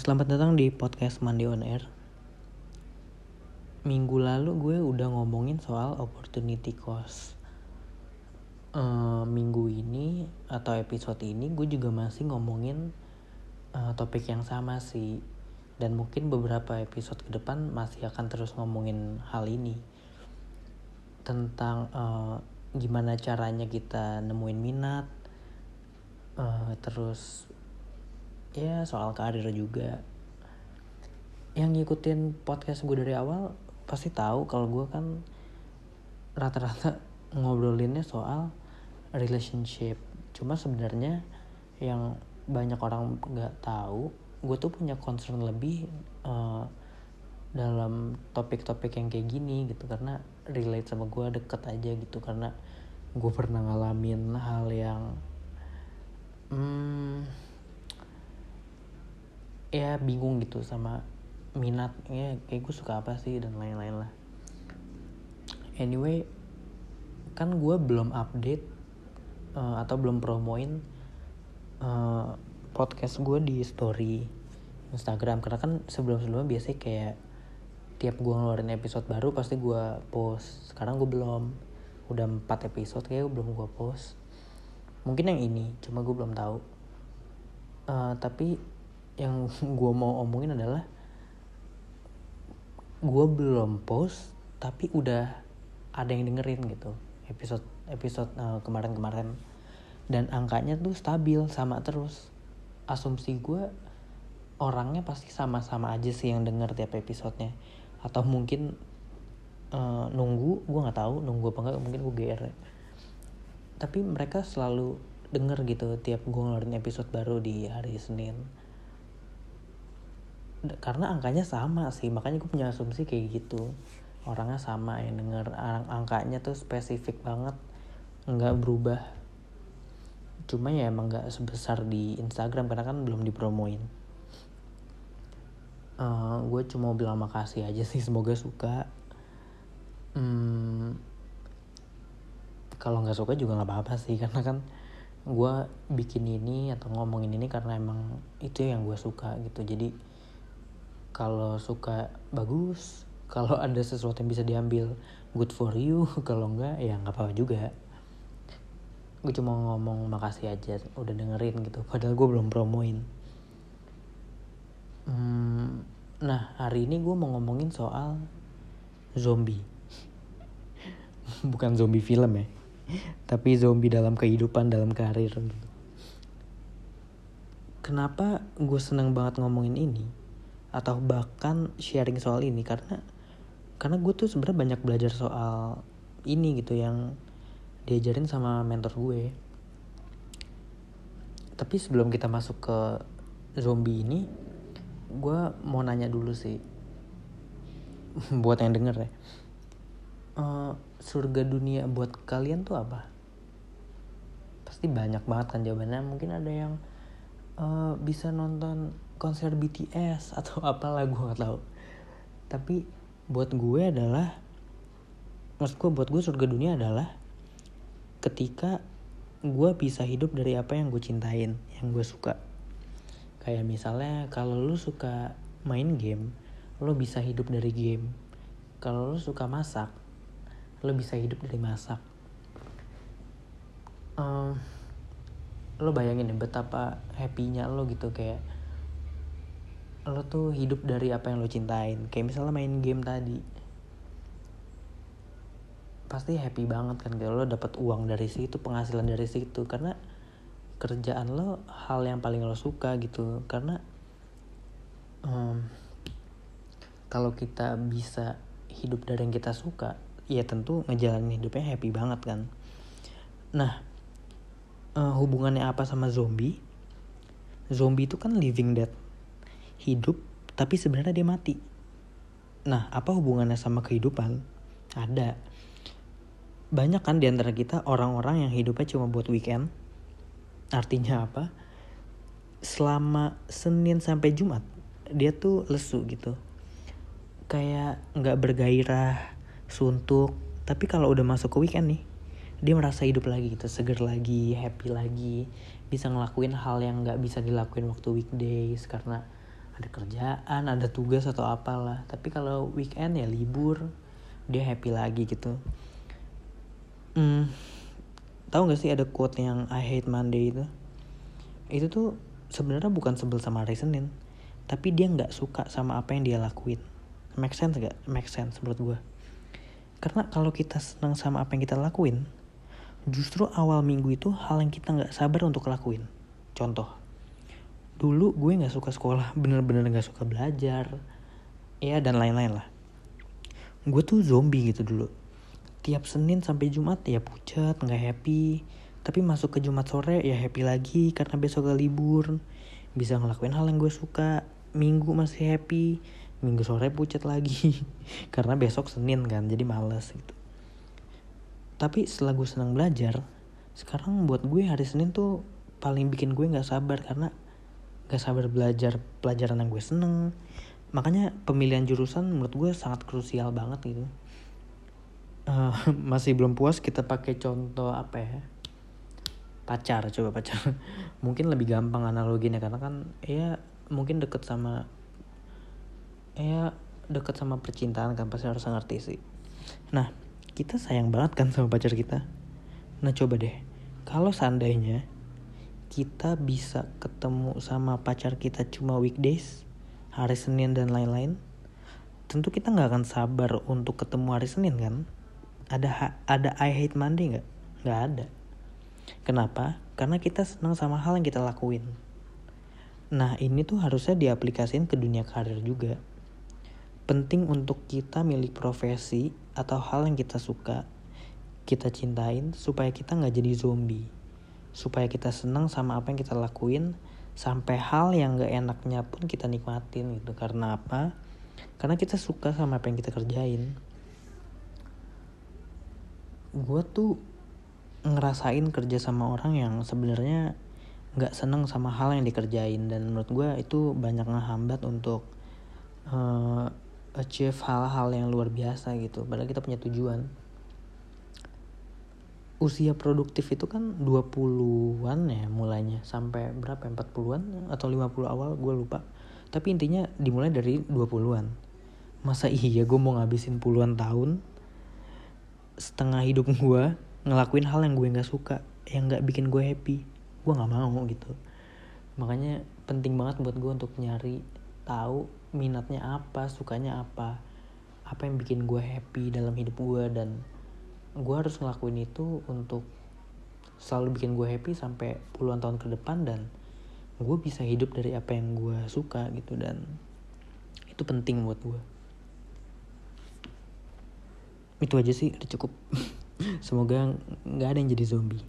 selamat datang di podcast Mandi on Air. Minggu lalu gue udah ngomongin soal opportunity cost. Eh, minggu ini atau episode ini gue juga masih ngomongin eh, topik yang sama sih. Dan mungkin beberapa episode ke depan masih akan terus ngomongin hal ini. Tentang eh, gimana caranya kita nemuin minat. eh, terus ya soal karir juga. Yang ngikutin podcast gue dari awal pasti tahu kalau gue kan rata-rata ngobrolinnya soal relationship. Cuma sebenarnya yang banyak orang nggak tahu gue tuh punya concern lebih uh, dalam topik-topik yang kayak gini gitu. Karena relate sama gue deket aja gitu. Karena gue pernah ngalamin hal yang hmm, ya bingung gitu sama minat ya kayak gue suka apa sih dan lain-lain lah. Anyway kan gue belum update uh, atau belum promoin uh, podcast gue di story Instagram. Karena kan sebelum-sebelumnya biasanya kayak tiap gue ngeluarin episode baru pasti gue post. Sekarang gue belum. Udah 4 episode kayak belum gue post. Mungkin yang ini cuma gue belum tahu. Uh, tapi yang gue mau omongin adalah gue belum post tapi udah ada yang dengerin gitu. Episode episode uh, kemarin-kemarin. Dan angkanya tuh stabil sama terus. Asumsi gue orangnya pasti sama-sama aja sih yang denger tiap episodenya. Atau mungkin uh, nunggu gue nggak tahu nunggu apa enggak mungkin gue gr tapi mereka selalu denger gitu tiap gue ngeluarin episode baru di hari Senin karena angkanya sama sih makanya gue punya asumsi kayak gitu. Orangnya sama yang denger ang angkanya tuh spesifik banget nggak berubah. Cuma ya emang nggak sebesar di Instagram karena kan belum dipromoin. Uh, gue cuma mau bilang makasih aja sih semoga suka. Hmm, kalau nggak suka juga nggak apa-apa sih karena kan gue bikin ini atau ngomongin ini karena emang itu yang gue suka gitu. Jadi kalau suka bagus kalau ada sesuatu yang bisa diambil good for you. Kalau enggak ya nggak apa-apa juga. Gue cuma ngomong makasih aja udah dengerin gitu. Padahal gue belum promoin. Hmm, nah hari ini gue mau ngomongin soal zombie. Bukan zombie film ya tapi zombie dalam kehidupan dalam karir gitu. Kenapa gue seneng banget ngomongin ini atau bahkan sharing soal ini karena karena gue tuh sebenarnya banyak belajar soal ini gitu yang diajarin sama mentor gue. Tapi sebelum kita masuk ke zombie ini gue mau nanya dulu sih. Buat yang denger ya. Uh, surga dunia buat kalian tuh apa? Pasti banyak banget kan jawabannya. Mungkin ada yang uh, bisa nonton konser BTS atau apalah gue gak tahu. Tapi buat gue adalah maksud gue buat gue surga dunia adalah ketika gue bisa hidup dari apa yang gue cintain yang gue suka. Kayak misalnya kalau lu suka main game lo bisa hidup dari game. Kalau lu suka masak lo bisa hidup dari masak. Um, lo bayangin deh betapa happynya lo gitu kayak lo tuh hidup dari apa yang lo cintain. Kayak misalnya main game tadi. Pasti happy banget kan kalau lo dapat uang dari situ penghasilan dari situ. Karena kerjaan lo hal yang paling lo suka gitu. Karena um, kalau kita bisa hidup dari yang kita suka ya tentu ngejalanin hidupnya happy banget kan. Nah uh, hubungannya apa sama zombie? Zombie itu kan living dead hidup tapi sebenarnya dia mati. Nah, apa hubungannya sama kehidupan? Ada. Banyak kan di antara kita orang-orang yang hidupnya cuma buat weekend. Artinya apa? Selama Senin sampai Jumat, dia tuh lesu gitu. Kayak nggak bergairah, suntuk. Tapi kalau udah masuk ke weekend nih, dia merasa hidup lagi gitu, seger lagi, happy lagi, bisa ngelakuin hal yang nggak bisa dilakuin waktu weekdays karena ada kerjaan ada tugas atau apalah. Tapi kalau weekend ya libur dia happy lagi gitu. Hmm, tahu gak sih ada quote yang I hate Monday itu? Itu tuh sebenarnya bukan sebel sama hari Senin tapi dia nggak suka sama apa yang dia lakuin. Make sense gak make sense menurut gue karena kalau kita senang sama apa yang kita lakuin justru awal minggu itu hal yang kita nggak sabar untuk lakuin. Contoh dulu gue nggak suka sekolah bener-bener nggak suka belajar. Ya dan lain-lain lah. Gue tuh zombie gitu dulu. Tiap Senin sampai Jumat ya pucat nggak happy. Tapi masuk ke Jumat sore ya happy lagi karena besok gak libur. Bisa ngelakuin hal yang gue suka. Minggu masih happy. Minggu sore pucat lagi. Karena besok Senin kan jadi males gitu. Tapi setelah gue senang belajar sekarang buat gue hari Senin tuh paling bikin gue nggak sabar. Karena gak sabar belajar pelajaran yang gue seneng. Makanya pemilihan jurusan menurut gue sangat krusial banget gitu. Uh, masih belum puas kita pakai contoh apa ya? Pacar coba pacar. Mungkin lebih gampang analoginya karena kan ya mungkin deket sama ya deket sama percintaan kan pasti harus ngerti sih. Nah kita sayang banget kan sama pacar kita. Nah coba deh. Kalau seandainya kita bisa ketemu sama pacar kita cuma weekdays, hari Senin dan lain-lain, tentu kita nggak akan sabar untuk ketemu hari Senin kan? Ada ada I hate Monday nggak? Nggak ada. Kenapa? Karena kita senang sama hal yang kita lakuin. Nah ini tuh harusnya diaplikasikan ke dunia karir juga. Penting untuk kita milik profesi atau hal yang kita suka, kita cintain supaya kita nggak jadi zombie supaya kita senang sama apa yang kita lakuin sampai hal yang gak enaknya pun kita nikmatin gitu. Karena apa? Karena kita suka sama apa yang kita kerjain. Gue tuh ngerasain kerja sama orang yang sebenarnya nggak seneng sama hal yang dikerjain. Dan menurut gue itu banyak ngehambat untuk uh, achieve hal-hal yang luar biasa gitu. Padahal kita punya tujuan usia produktif itu kan 20-an ya mulainya sampai berapa 40-an ya? atau 50 awal gue lupa. Tapi intinya dimulai dari 20-an masa iya gue mau ngabisin puluhan tahun setengah hidup gue ngelakuin hal yang gue nggak suka yang nggak bikin gue happy. Gue nggak mau gitu. Makanya penting banget buat gue untuk nyari tahu minatnya apa sukanya apa apa yang bikin gue happy dalam hidup gue dan gue harus ngelakuin itu untuk selalu bikin gue happy sampai puluhan tahun ke depan dan gue bisa hidup dari apa yang gue suka gitu dan itu penting buat gue itu aja sih udah cukup. Semoga nggak ada yang jadi zombie